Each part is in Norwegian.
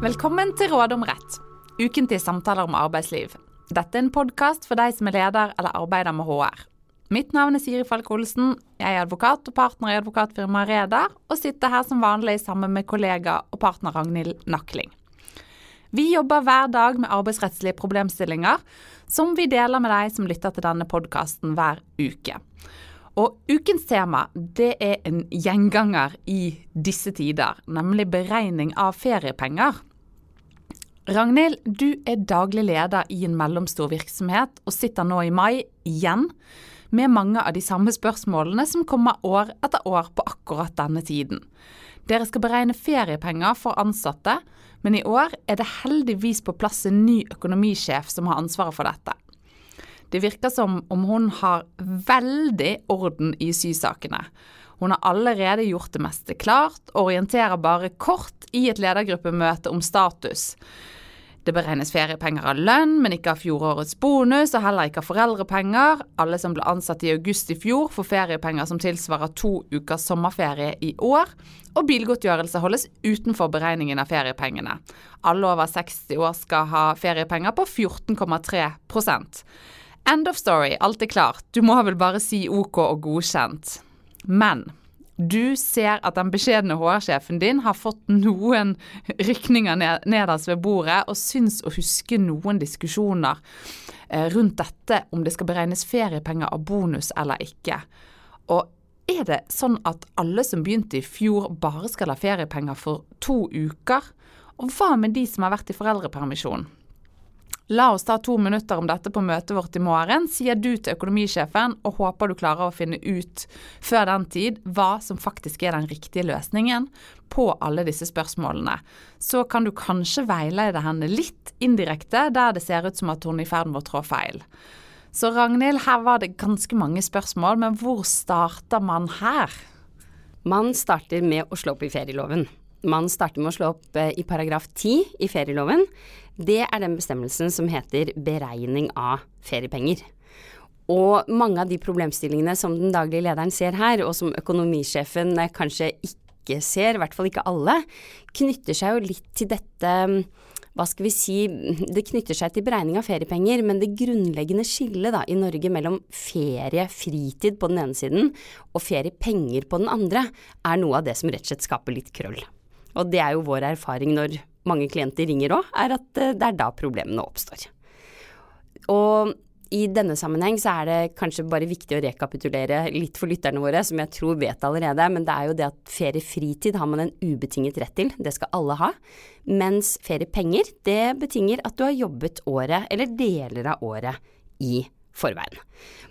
Velkommen til Råd om rett, ukentlige samtaler om arbeidsliv. Dette er en podkast for deg som er leder eller arbeider med HR. Mitt navn er Siri Falk Olsen. Jeg er advokat og partner i advokatfirmaet Reder, og sitter her som vanlig sammen med kollega og partner Ragnhild Nakling. Vi jobber hver dag med arbeidsrettslige problemstillinger, som vi deler med deg som lytter til denne podkasten hver uke. Og ukens tema det er en gjenganger i disse tider, nemlig beregning av feriepenger. Ragnhild, du er daglig leder i en mellomstor virksomhet og sitter nå i mai igjen med mange av de samme spørsmålene som kommer år etter år på akkurat denne tiden. Dere skal beregne feriepenger for ansatte, men i år er det heldigvis på plass en ny økonomisjef som har ansvaret for dette. Det virker som om hun har veldig orden i sysakene. Hun har allerede gjort det meste klart, orienterer bare kort i et ledergruppemøte om status. Det beregnes feriepenger av lønn, men ikke av fjorårets bonus, og heller ikke av foreldrepenger. Alle som ble ansatt i august i fjor, får feriepenger som tilsvarer to ukers sommerferie i år. Og bilgodtgjørelse holdes utenfor beregningen av feriepengene. Alle over 60 år skal ha feriepenger på 14,3% End of story, alt er klart. Du må vel bare si OK og godkjent. Men du ser at den beskjedne HR-sjefen din har fått noen rykninger ned, nederst ved bordet, og syns å huske noen diskusjoner eh, rundt dette om det skal beregnes feriepenger av bonus eller ikke. Og er det sånn at alle som begynte i fjor bare skal ha feriepenger for to uker? Og hva med de som har vært i foreldrepermisjon? La oss ta to minutter om dette på møtet vårt i morgen, sier du til økonomisjefen, og håper du klarer å finne ut før den tid hva som faktisk er den riktige løsningen på alle disse spørsmålene. Så kan du kanskje veilede henne litt indirekte der det ser ut som at hun er i ferd med å trå feil. Så Ragnhild, her var det ganske mange spørsmål, men hvor starter man her? Man starter med å slå opp i ferieloven. Man starter med å slå opp eh, i paragraf 10 i ferieloven. Det er den bestemmelsen som heter beregning av feriepenger. Og mange av de problemstillingene som den daglige lederen ser her, og som økonomisjefen eh, kanskje ikke ser, i hvert fall ikke alle, knytter seg jo litt til dette hva skal vi si, det knytter seg til beregning av feriepenger, men det grunnleggende skillet da, i Norge mellom feriefritid på den ene siden, og feriepenger på den andre, er noe av det som rett og slett skaper litt krøll. Og det er jo vår erfaring når mange klienter ringer òg, er at eh, det er da problemene oppstår. Og i denne sammenheng så er det kanskje bare viktig å rekapitulere litt for lytterne våre, som jeg tror vet allerede, men det er jo det at feriefritid har man en ubetinget rett til, det skal alle ha. Mens feriepenger, det betinger at du har jobbet året, eller deler av året, i forveien.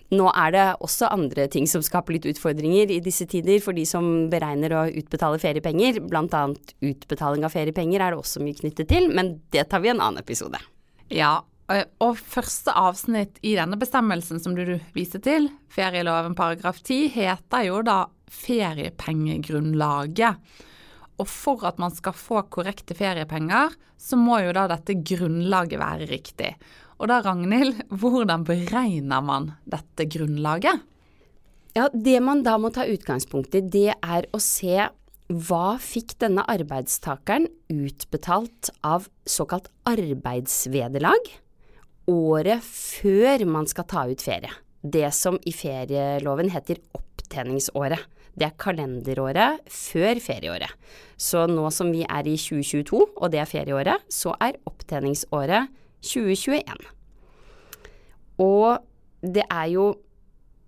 Nå er det også andre ting som skaper litt utfordringer i disse tider for de som beregner å utbetale feriepenger. Blant annet utbetaling av feriepenger er det også mye knyttet til, men det tar vi en annen episode. Ja, og første avsnitt i denne bestemmelsen som du viste til, ferieloven paragraf 10, heter jo da feriepengegrunnlaget. Og for at man skal få korrekte feriepenger, så må jo da dette grunnlaget være riktig. Og da, Ragnhild, hvordan beregner man dette grunnlaget? Ja, Det man da må ta utgangspunkt i, det er å se hva fikk denne arbeidstakeren utbetalt av såkalt arbeidsvederlag året før man skal ta ut ferie. Det som i ferieloven heter opptjeningsåret. Det er kalenderåret før ferieåret. Så nå som vi er i 2022, og det er ferieåret, så er opptjeningsåret 2021. Og det er jo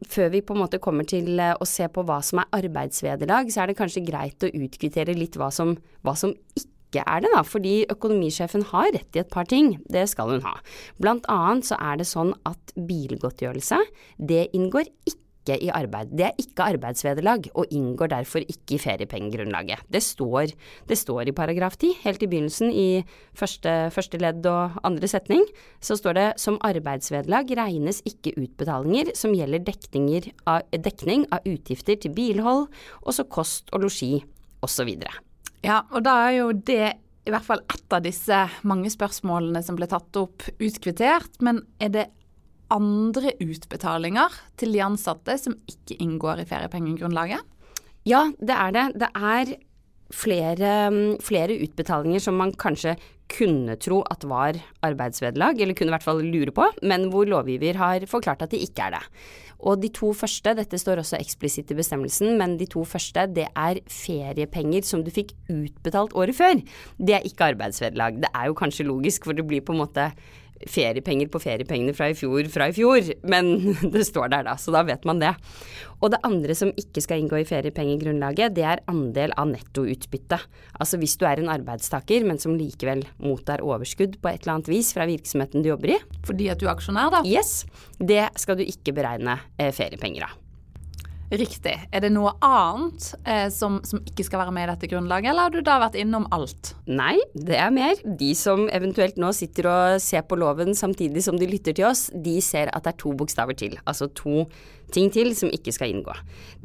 før vi på en måte kommer til eh, å se på hva som er arbeidsvederlag, så er det kanskje greit å utkvittere litt hva som, hva som ikke er det, da. Fordi økonomisjefen har rett i et par ting. Det skal hun ha. Blant annet så er det sånn at bilgodtgjørelse, det inngår ikke ikke i arbeid. Det er ikke arbeidsvederlag, og inngår derfor ikke i feriepengegrunnlaget. Det står, det står i paragraf 10, helt i begynnelsen i første, første, ledd og andre setning, så står det som arbeidsvederlag regnes ikke utbetalinger som gjelder av, dekning av utgifter til bilhold, også kost og losji osv. Ja, og da er jo det i hvert fall ett av disse mange spørsmålene som ble tatt opp, utkvittert. Men er det andre utbetalinger til de ansatte som ikke inngår i feriepengegrunnlaget? Ja, det er det. Det er flere, flere utbetalinger som man kanskje kunne tro at var arbeidsvederlag, eller kunne i hvert fall lure på, men hvor lovgiver har forklart at de ikke er det. Og de to første, dette står også eksplisitt i bestemmelsen, men de to første det er feriepenger som du fikk utbetalt året før. Det er ikke arbeidsvederlag. Det er jo kanskje logisk, for det blir på en måte feriepenger på feriepengene fra i fjor fra i fjor, men det står der da, så da vet man det. Og det andre som ikke skal inngå i feriepengegrunnlaget, det er andel av nettoutbytte. Altså hvis du er en arbeidstaker, men som likevel mottar overskudd på et eller annet vis fra virksomheten du jobber i. Fordi at du er aksjonær, da? Yes. Det skal du ikke beregne eh, feriepenger av. Riktig. Er det noe annet eh, som, som, ikke skal være med i dette grunnlaget, eller har du da vært innom alt? Nei, det er mer. De som eventuelt nå sitter og ser på loven samtidig som de lytter til oss, de ser at det er to bokstaver til. Altså to ting til som ikke skal inngå.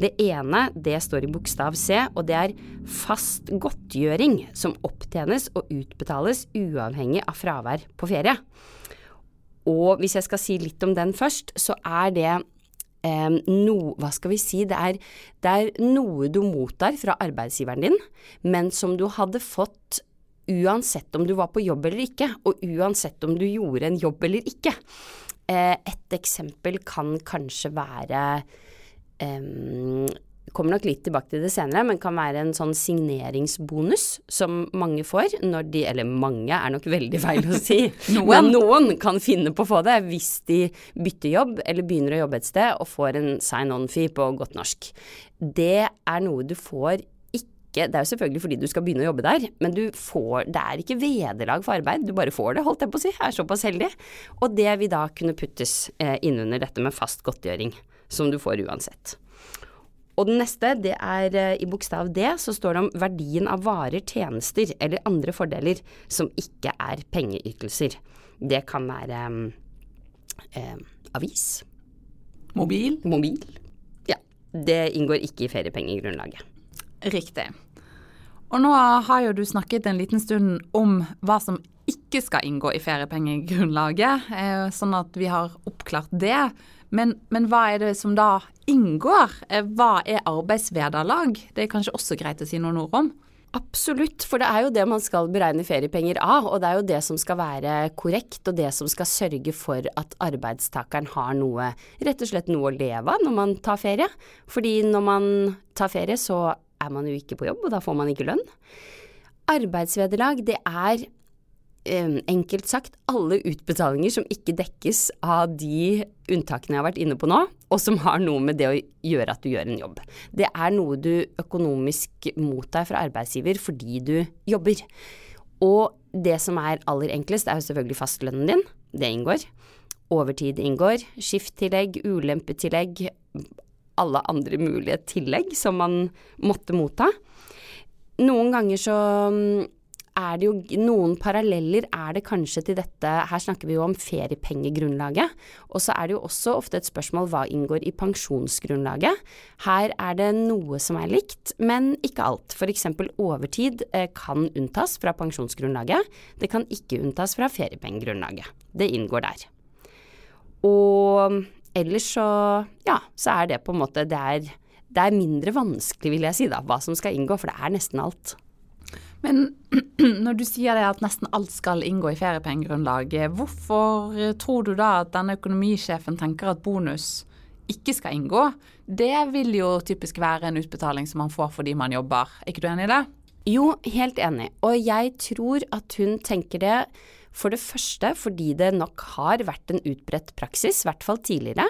Det ene, det står i bokstav C, og det er fast godtgjøring som opptjenes og utbetales uavhengig av fravær på ferie. Og hvis jeg skal si litt om den først, så er det eh, no, hva skal vi si, det er, det er noe du mottar fra arbeidsgiveren din, men som du hadde fått uansett om du var på jobb eller ikke, og uansett om du gjorde en jobb eller ikke. Eh, et eksempel kan kanskje være eh, kommer nok litt tilbake til det senere, men kan være en sånn signeringsbonus som mange får når de Eller mange er nok veldig feil å si, noen. men noen kan finne på å få det hvis de bytter jobb eller begynner å jobbe et sted og får en sign-on-fee på godt norsk. Det er noe du får ikke det er jo selvfølgelig fordi du skal begynne å jobbe der, men du får, det er ikke vederlag for arbeid, du bare får det, holdt jeg på å si, Jeg er såpass heldig. Og det vil da kunne puttes eh, innunder dette med fast godtgjøring, som du får uansett. Og den neste, det er eh, i bokstav D, så står det om verdien av varer, tjenester eller andre fordeler som ikke er pengeytelser. Det kan være eh, avis. Mobil. Mobil. Ja. Det inngår ikke i feriepengegrunnlaget. Riktig. Og nå har jo du snakket en liten stund om hva som ikke skal inngå i feriepengegrunnlaget, eh, sånn at vi har oppklart det. Men, men, hva er det som da inngår? Eh, hva er arbeidsvederlag? Det er kanskje også greit å si noen ord om? Absolutt, for det er jo det man skal beregne feriepenger av, og det er jo det som skal være korrekt, og det som skal sørge for at arbeidstakeren har noe, rett og slett noe å leve av når man tar ferie. Fordi når man tar ferie, så er man jo ikke på jobb, og da får man ikke lønn. Arbeidsvederlag, det er enkelt sagt alle utbetalinger som ikke dekkes av de unntakene jeg har vært inne på nå, og som har noe med det å gjøre at du gjør en jobb. Det er noe du økonomisk mottar fra arbeidsgiver fordi du jobber. Og det som er aller enklest, er jo selvfølgelig fastlønnen din. Det inngår. Overtid inngår. Skifttillegg, ulempetillegg, alle andre mulige tillegg som man måtte motta. Noen ganger så er det jo noen paralleller er det kanskje til dette Her snakker vi jo om feriepengegrunnlaget. Og så er det jo også ofte et spørsmål hva inngår i pensjonsgrunnlaget. Her er det noe som er likt, men ikke alt. F.eks. overtid eh, kan unntas fra pensjonsgrunnlaget. Det kan ikke unntas fra feriepengegrunnlaget. Det inngår der. Og ellers så ja, så er det på en måte det er, det er mindre vanskelig, vil jeg si, da, hva som skal inngå, for det er nesten alt. Men når du sier at nesten alt skal inngå i feriepengegrunnlaget, hvorfor tror du da at denne økonomisjefen tenker at bonus ikke skal inngå? Det vil jo typisk være en utbetaling som man får fordi man jobber. Er ikke du enig i det? Jo, helt enig. Og jeg tror at hun tenker det for det første fordi det nok har vært en utbredt praksis, i hvert fall tidligere,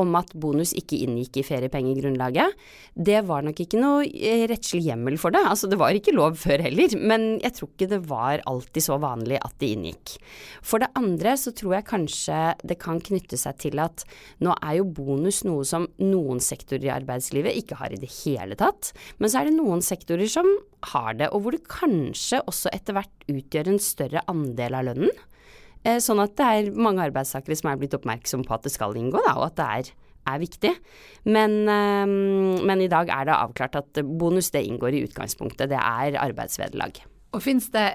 om at bonus ikke inngikk i feriepengegrunnlaget. Det var nok ikke noe eh, rettslig hjemmel for det, altså det var ikke lov før heller, men jeg tror ikke det var alltid så vanlig at det inngikk. For det andre så tror jeg kanskje det kan knytte seg til at nå er jo bonus noe som noen sektorer i arbeidslivet ikke har i det hele tatt, men så er det noen sektorer som har det, og hvor det kanskje også etter hvert utgjør en større andel av lønnen. Eh, sånn at det er mange arbeidstakere som er blitt oppmerksom på at det skal inngå, da, og at det er, er viktig. Men, eh, men, i dag er det avklart at bonus det inngår i utgangspunktet, det er arbeidsvederlag. Og finnes det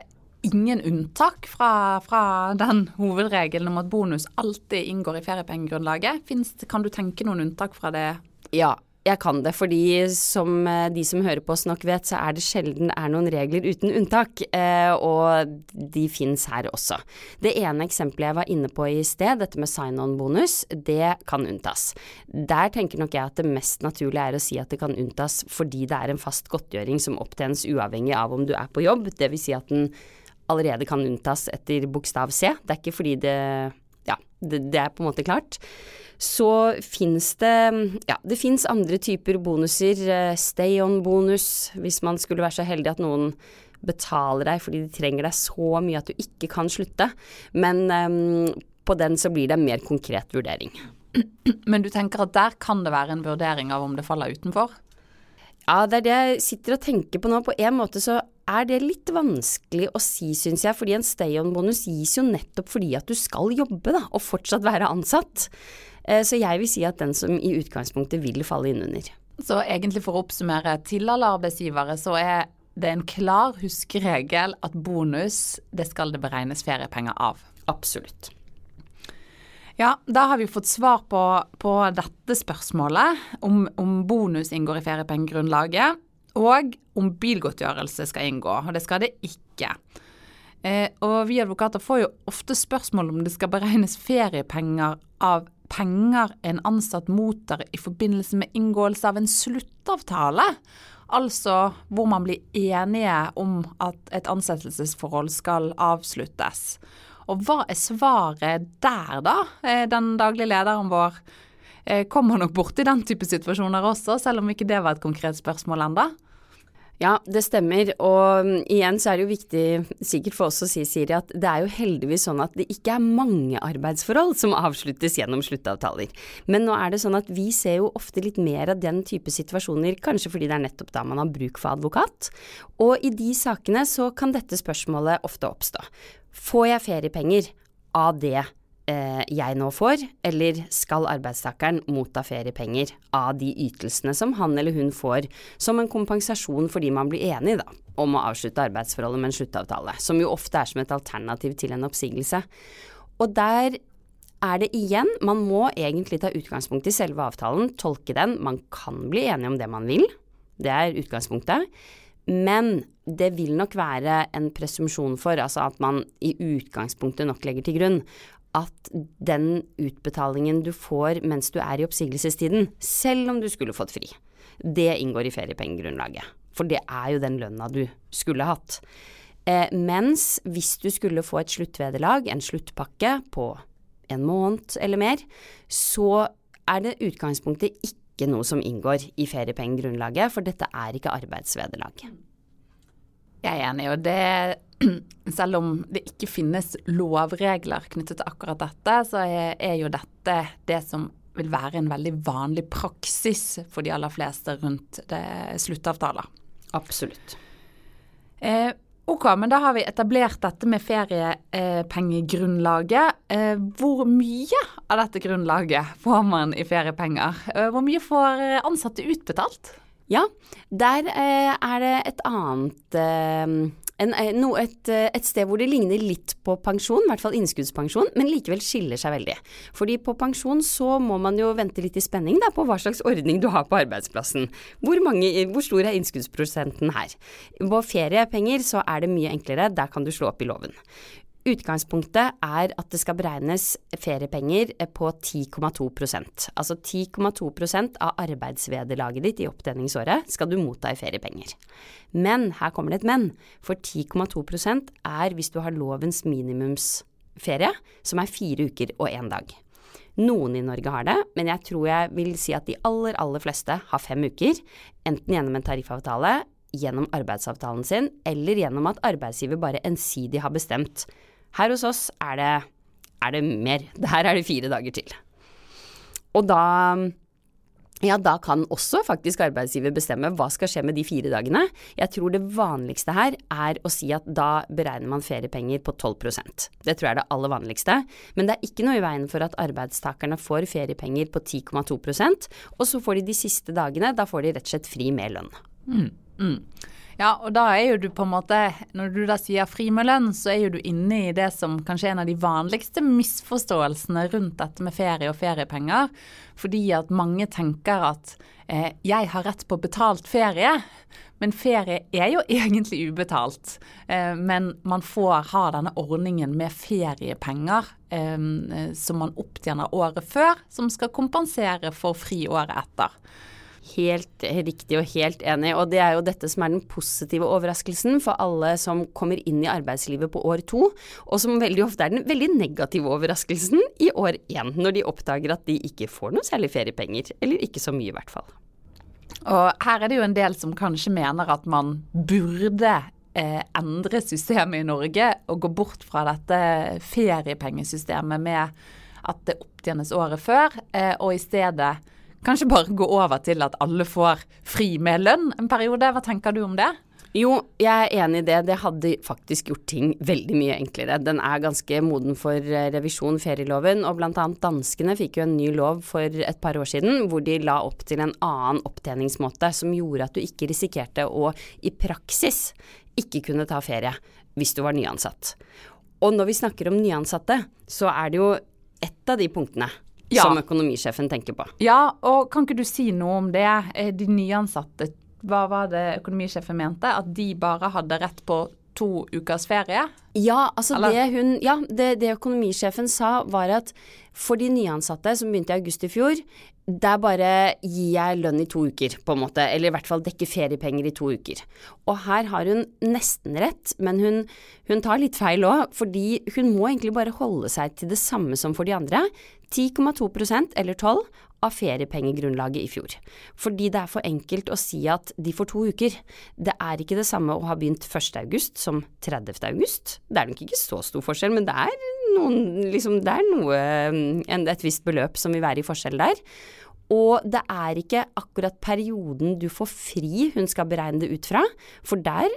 ingen unntak fra, fra, den hovedregelen om at bonus alltid inngår i feriepengegrunnlaget? Finns, kan du tenke noen unntak fra det? Ja, jeg kan det, fordi som eh, de som hører på oss nok vet, så er det sjelden er noen regler uten unntak, eh, og de fins her også. Det ene eksempelet jeg var inne på i sted, dette med sign-on-bonus, det kan unntas. Der tenker nok jeg at det mest naturlige er å si at det kan unntas fordi det er en fast godtgjøring som opptjenes uavhengig av om du er på jobb, dvs. Si at den allerede kan unntas etter bokstav C. Det er ikke fordi det Ja, det, det er på en måte klart så fins det Ja, det fins andre typer bonuser. Eh, stay on-bonus, hvis man skulle være så heldig at noen betaler deg fordi de trenger deg så mye at du ikke kan slutte. Men um, på den så blir det en mer konkret vurdering. Men du tenker at der kan det være en vurdering av om det faller utenfor? Ja, det er det jeg sitter og tenker på nå. På en måte så er det litt vanskelig å si, syns jeg, fordi en stay on-bonus gis jo nettopp fordi at du skal jobbe, da, og fortsatt være ansatt. Eh, så jeg vil si at den som i utgangspunktet vil falle innunder. Så egentlig for å oppsummere, til alle arbeidsgivere så er det en klar huskeregel at bonus, det skal det beregnes feriepenger av. Absolutt. Ja, da har vi fått svar på, på dette spørsmålet, om, om, bonus inngår i feriepengegrunnlaget, og om bilgodtgjørelse skal inngå. Og det skal det ikke. Eh, og vi advokater får jo ofte spørsmål om det skal beregnes feriepenger av penger en ansatt mottar i forbindelse med inngåelse av en sluttavtale. Altså hvor man blir enige om at et ansettelsesforhold skal avsluttes. Og hva er svaret der, da? Eh, den daglige lederen vår eh, kommer nok borti den type situasjoner også, selv om ikke det var et konkret spørsmål enda. Ja, det stemmer. Og mm, igjen så er det jo viktig, sikkert for oss å si, Siri, at det er jo heldigvis sånn at det ikke er mange arbeidsforhold som avsluttes gjennom sluttavtaler. Men nå er det sånn at vi ser jo ofte litt mer av den type situasjoner, kanskje fordi det er nettopp da man har bruk for advokat. Og i de sakene så kan dette spørsmålet ofte oppstå. Får jeg feriepenger av det eh, jeg nå får, eller skal arbeidstakeren motta feriepenger av de ytelsene som han eller hun får som en kompensasjon fordi man blir enig da, om å avslutte arbeidsforholdet med en sluttavtale, som jo ofte er som et alternativ til en oppsigelse. Og der er det igjen, man må egentlig ta utgangspunkt i selve avtalen, tolke den, man kan bli enig om det man vil, det er utgangspunktet. Men det vil nok være en presumsjon for, altså at man i utgangspunktet nok legger til grunn at den utbetalingen du får mens du er i oppsigelsestiden, selv om du skulle fått fri, det inngår i feriepengegrunnlaget. For det er jo den lønna du skulle hatt. Eh, mens hvis du skulle få et sluttvederlag, en sluttpakke på en måned eller mer, så er det utgangspunktet ikke noe som inngår i feriepengegrunnlaget, for dette er ikke arbeidsvederlag. Jeg er enig, og det selv om det ikke finnes lovregler knyttet til akkurat dette, så er, jo dette det som vil være en veldig vanlig praksis for de aller fleste rundt sluttavtaler. Absolutt. Eh, ok, men da har vi etablert dette med feriepengegrunnlaget. Eh, hvor mye av dette grunnlaget får man i feriepenger? Eh, hvor mye får ansatte utbetalt? Ja, der eh, er det et annet eh, en, eh, no, et, eh, et, sted hvor det ligner litt på pensjon, i hvert fall innskuddspensjon, men likevel skiller seg veldig. Fordi på pensjon så må man jo vente litt i spenning da, på hva slags ordning du har på arbeidsplassen. Hvor, mange, hvor stor er innskuddsprosenten her? På feriepenger så er det mye enklere, der kan du slå opp i loven. Utgangspunktet er at det skal beregnes feriepenger på 10,2% Altså 10,2 av arbeidsvederlaget ditt i opptjeningsåret skal du motta i feriepenger. Men her kommer det et men, for 10,2% er hvis du har lovens minimumsferie, som er fire uker og én dag. Noen i Norge har det, men jeg tror jeg vil si at de aller, aller fleste har fem uker, enten gjennom en tariffavtale, gjennom arbeidsavtalen sin, eller gjennom at arbeidsgiver bare ensidig har bestemt her hos oss er det, er det mer. Her er det fire dager til. Og da ja, da kan også faktisk arbeidsgiver bestemme hva skal skje med de fire dagene. Jeg tror det vanligste her er å si at da beregner man feriepenger på 12% Det tror jeg er det aller vanligste. Men det er ikke noe i veien for at arbeidstakerne får feriepenger på 10,2% og så får de de siste dagene, da får de rett og slett fri med lønn. Mm. Mm. Ja, og da er jo du på en måte Når du da sier fri med lønn, så er jo du inne i det som kanskje er en av de vanligste misforståelsene rundt dette med ferie og feriepenger. Fordi at mange tenker at eh, jeg har rett på betalt ferie. Men ferie er jo egentlig ubetalt. Eh, men man får ha denne ordningen med feriepenger eh, som man opptjener året før, som skal kompensere for fri året etter. Helt riktig og helt enig. Og det er jo dette som er den positive overraskelsen for alle som kommer inn i arbeidslivet på år to, og som veldig ofte er den veldig negative overraskelsen i år én, når de oppdager at de ikke får noe særlig feriepenger. Eller ikke så mye, i hvert fall. Og her er det jo en del som kanskje mener at man burde eh, endre systemet i Norge og gå bort fra dette feriepengesystemet med at det opptjenes året før, eh, og i stedet Kanskje bare gå over til at alle får fri med lønn en periode. Hva tenker du om det? Jo, jeg er enig i det. Det hadde faktisk gjort ting veldig mye enklere. Den er ganske moden for eh, revisjon, ferieloven, og bl.a. danskene fikk jo en ny lov for et par år siden hvor de la opp til en annen opptjeningsmåte som gjorde at du ikke risikerte å i praksis ikke kunne ta ferie hvis du var nyansatt. Og når vi snakker om nyansatte, så er det jo ett av de punktene ja. som økonomisjefen tenker på. Ja, og kan ikke du si noe om det? Eh, de nyansatte, hva var det økonomisjefen mente? At de bare hadde rett på to ukers ferie? Ja, altså det, hun, ja, det, det økonomisjefen sa var at for de nyansatte som begynte i august i fjor, der bare gir jeg lønn i to uker, på en måte. Eller i hvert fall dekker feriepenger i to uker. Og her har hun nesten rett, men hun, hun tar litt feil òg. Fordi hun må egentlig bare holde seg til det samme som for de andre. 10,2% eller 12 av feriepengegrunnlaget i fjor. Fordi det er for enkelt å si at de får to uker. Det er ikke det samme å ha begynt 1. august som 30. august. Det er nok ikke så stor forskjell, men det er, noen, liksom, det er noe, et visst beløp som vil være i forskjell der. Og det er ikke akkurat perioden du får fri hun skal beregne det ut fra, for der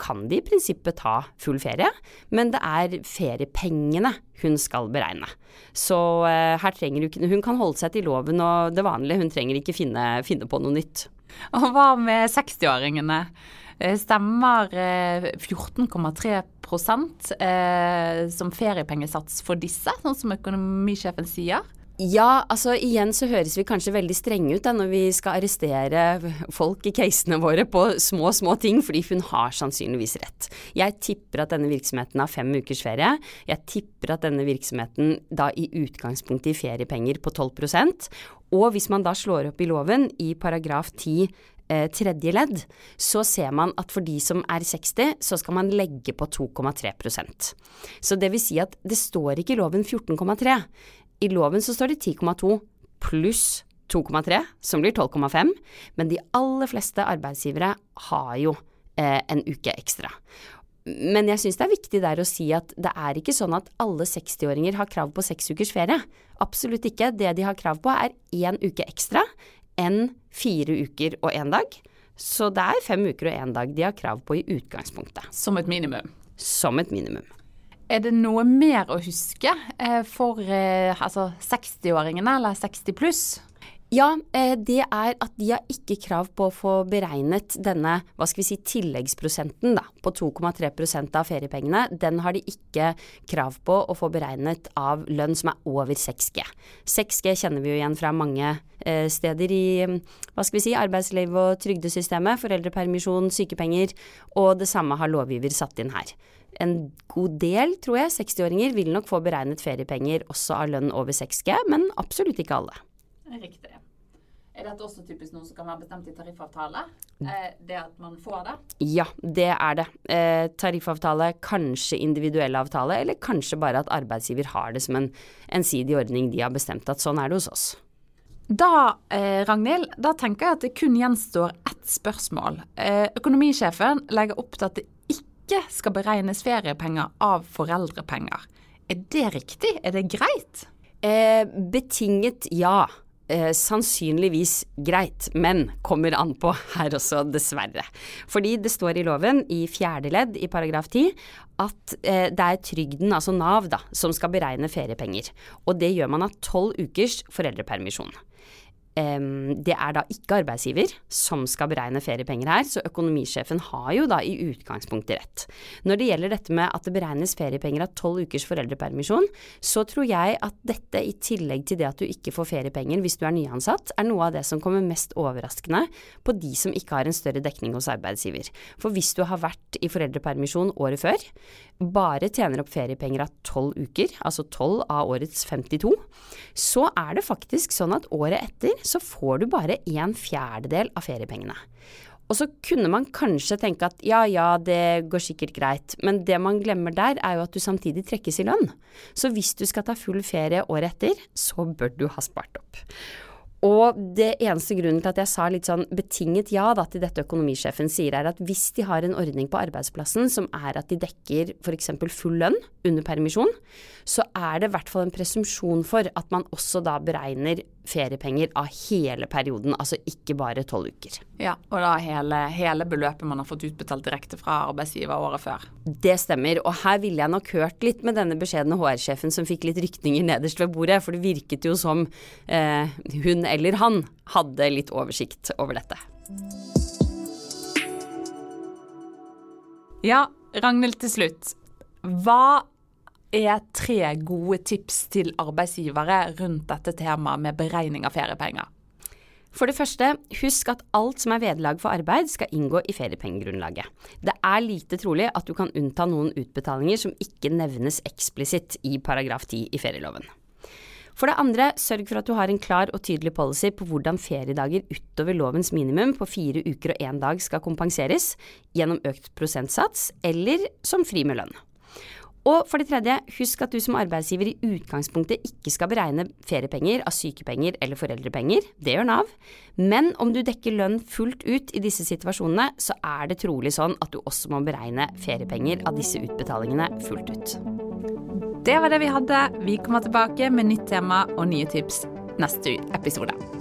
kan de i prinsippet ta full ferie, men det er feriepengene hun skal beregne. Så uh, her trenger hun Hun kan holde seg til loven og det vanlige, hun trenger ikke finne, finne på noe nytt. Og hva med 60-åringene? Eh, stemmer 14,3 eh, som feriepengesats for disse, sånn som økonomisjefen sier? Ja, altså igjen så høres vi kanskje veldig strenge ut da når vi skal arrestere folk i casene våre på små, små ting, fordi hun har sannsynligvis rett. Jeg tipper at denne virksomheten har fem ukers ferie. Jeg tipper at denne virksomheten da i utgangspunktet i feriepenger på 12% Og hvis man da slår opp i loven i paragraf 10 eh, tredje ledd, så ser man at for de som er 60, så skal man legge på 2,3% Så det vil si at det står ikke i loven 14,3. I loven så står det 10,2 pluss 2,3, som blir 12,5, men de aller fleste arbeidsgivere har jo eh, en uke ekstra. Men jeg syns det er viktig der å si at det er ikke sånn at alle 60-åringer har krav på seks ukers ferie. Absolutt ikke. Det de har krav på er én uke ekstra enn fire uker og én dag. Så det er fem uker og én dag de har krav på i utgangspunktet. Som et minimum? Som et minimum. Er det noe mer å huske eh, for eh, altså 60-åringene eller 60 pluss? Ja, eh, det er at de har ikke krav på å få beregnet denne hva skal vi si, tilleggsprosenten da, på 2,3% av feriepengene. Den har de ikke krav på å få beregnet av lønn som er over 6G. 6G kjenner vi jo igjen fra mange steder i hva skal vi si, arbeidsliv og trygdesystemet. Foreldrepermisjon, sykepenger. Og det samme har lovgiver satt inn her en god del, tror jeg, 60-åringer vil nok få beregnet feriepenger også av lønn over 6G, men absolutt ikke alle. Riktig. Er dette også typisk noe som kan være bestemt i tariffavtale? Eh, det at man får det? Ja, det er det. Eh, tariffavtale, kanskje individuell avtale, eller kanskje bare at arbeidsgiver har det som en ensidig ordning de har bestemt at sånn er det hos oss. Da, eh, Ragnhild, da tenker jeg at det kun gjenstår ett spørsmål. Eh, økonomisjefen legger opp til at det ikke skal beregnes feriepenger av foreldrepenger. Er det riktig? Er det greit? Eh, betinget ja. Eh, sannsynligvis greit, men kommer an på her også, dessverre. Fordi det står i loven, i fjerde ledd i paragraf 10, at eh, det er trygden, altså Nav, da, som skal beregne feriepenger. Og det gjør man av tolv ukers foreldrepermisjon. Det er da ikke arbeidsgiver som skal beregne feriepenger her, så økonomisjefen har jo da i utgangspunktet rett. Når det gjelder dette med at det beregnes feriepenger av tolv ukers foreldrepermisjon, så tror jeg at dette i tillegg til det at du ikke får feriepenger hvis du er nyansatt, er noe av det som kommer mest overraskende på de som ikke har en større dekning hos arbeidsgiver. For hvis du har vært i foreldrepermisjon året før, bare tjener opp feriepenger av tolv uker, altså tolv av årets 52, så er det faktisk sånn at året etter så får du bare en fjerdedel av feriepengene. Og så kunne man kanskje tenke at ja ja, det går sikkert greit, men det man glemmer der er jo at du samtidig trekkes i lønn. Så hvis du skal ta full ferie året etter, så bør du ha spart opp. Og det eneste grunnen til at jeg sa litt sånn betinget ja da til dette økonomisjefen sier, er at hvis de har en ordning på arbeidsplassen som er at de dekker f.eks. full lønn under permisjon, så er det i hvert fall en presumpsjon for at man også da beregner feriepenger av hele perioden, altså ikke bare tolv uker. Ja, og da hele, hele, beløpet man har fått utbetalt direkte fra arbeidsgiver året før. Det stemmer, og her ville jeg nok hørt litt med denne beskjedne HR-sjefen som fikk litt rykninger nederst ved bordet, for det virket jo som eh, hun eller han hadde litt oversikt over dette. Ja, Ragnhild til slutt. Hva er tre gode tips til arbeidsgivere rundt dette temaet med beregning av feriepenger? For det første, husk at alt som er vederlag for arbeid skal inngå i feriepengegrunnlaget. Det er lite trolig at du kan unnta noen utbetalinger som ikke nevnes eksplisitt i paragraf 10 i ferieloven. For det andre, sørg for at du har en klar og tydelig policy på hvordan feriedager utover lovens minimum på fire uker og én dag skal kompenseres, gjennom økt prosentsats eller som fri med lønn. Og for det tredje, husk at du som arbeidsgiver i utgangspunktet ikke skal beregne feriepenger av sykepenger eller foreldrepenger, det gjør Nav, men om du dekker lønn fullt ut i disse situasjonene, så er det trolig sånn at du også må beregne feriepenger av disse utbetalingene fullt ut. Det var det vi hadde. Vi kommer tilbake med nytt tema og nye tips neste episode.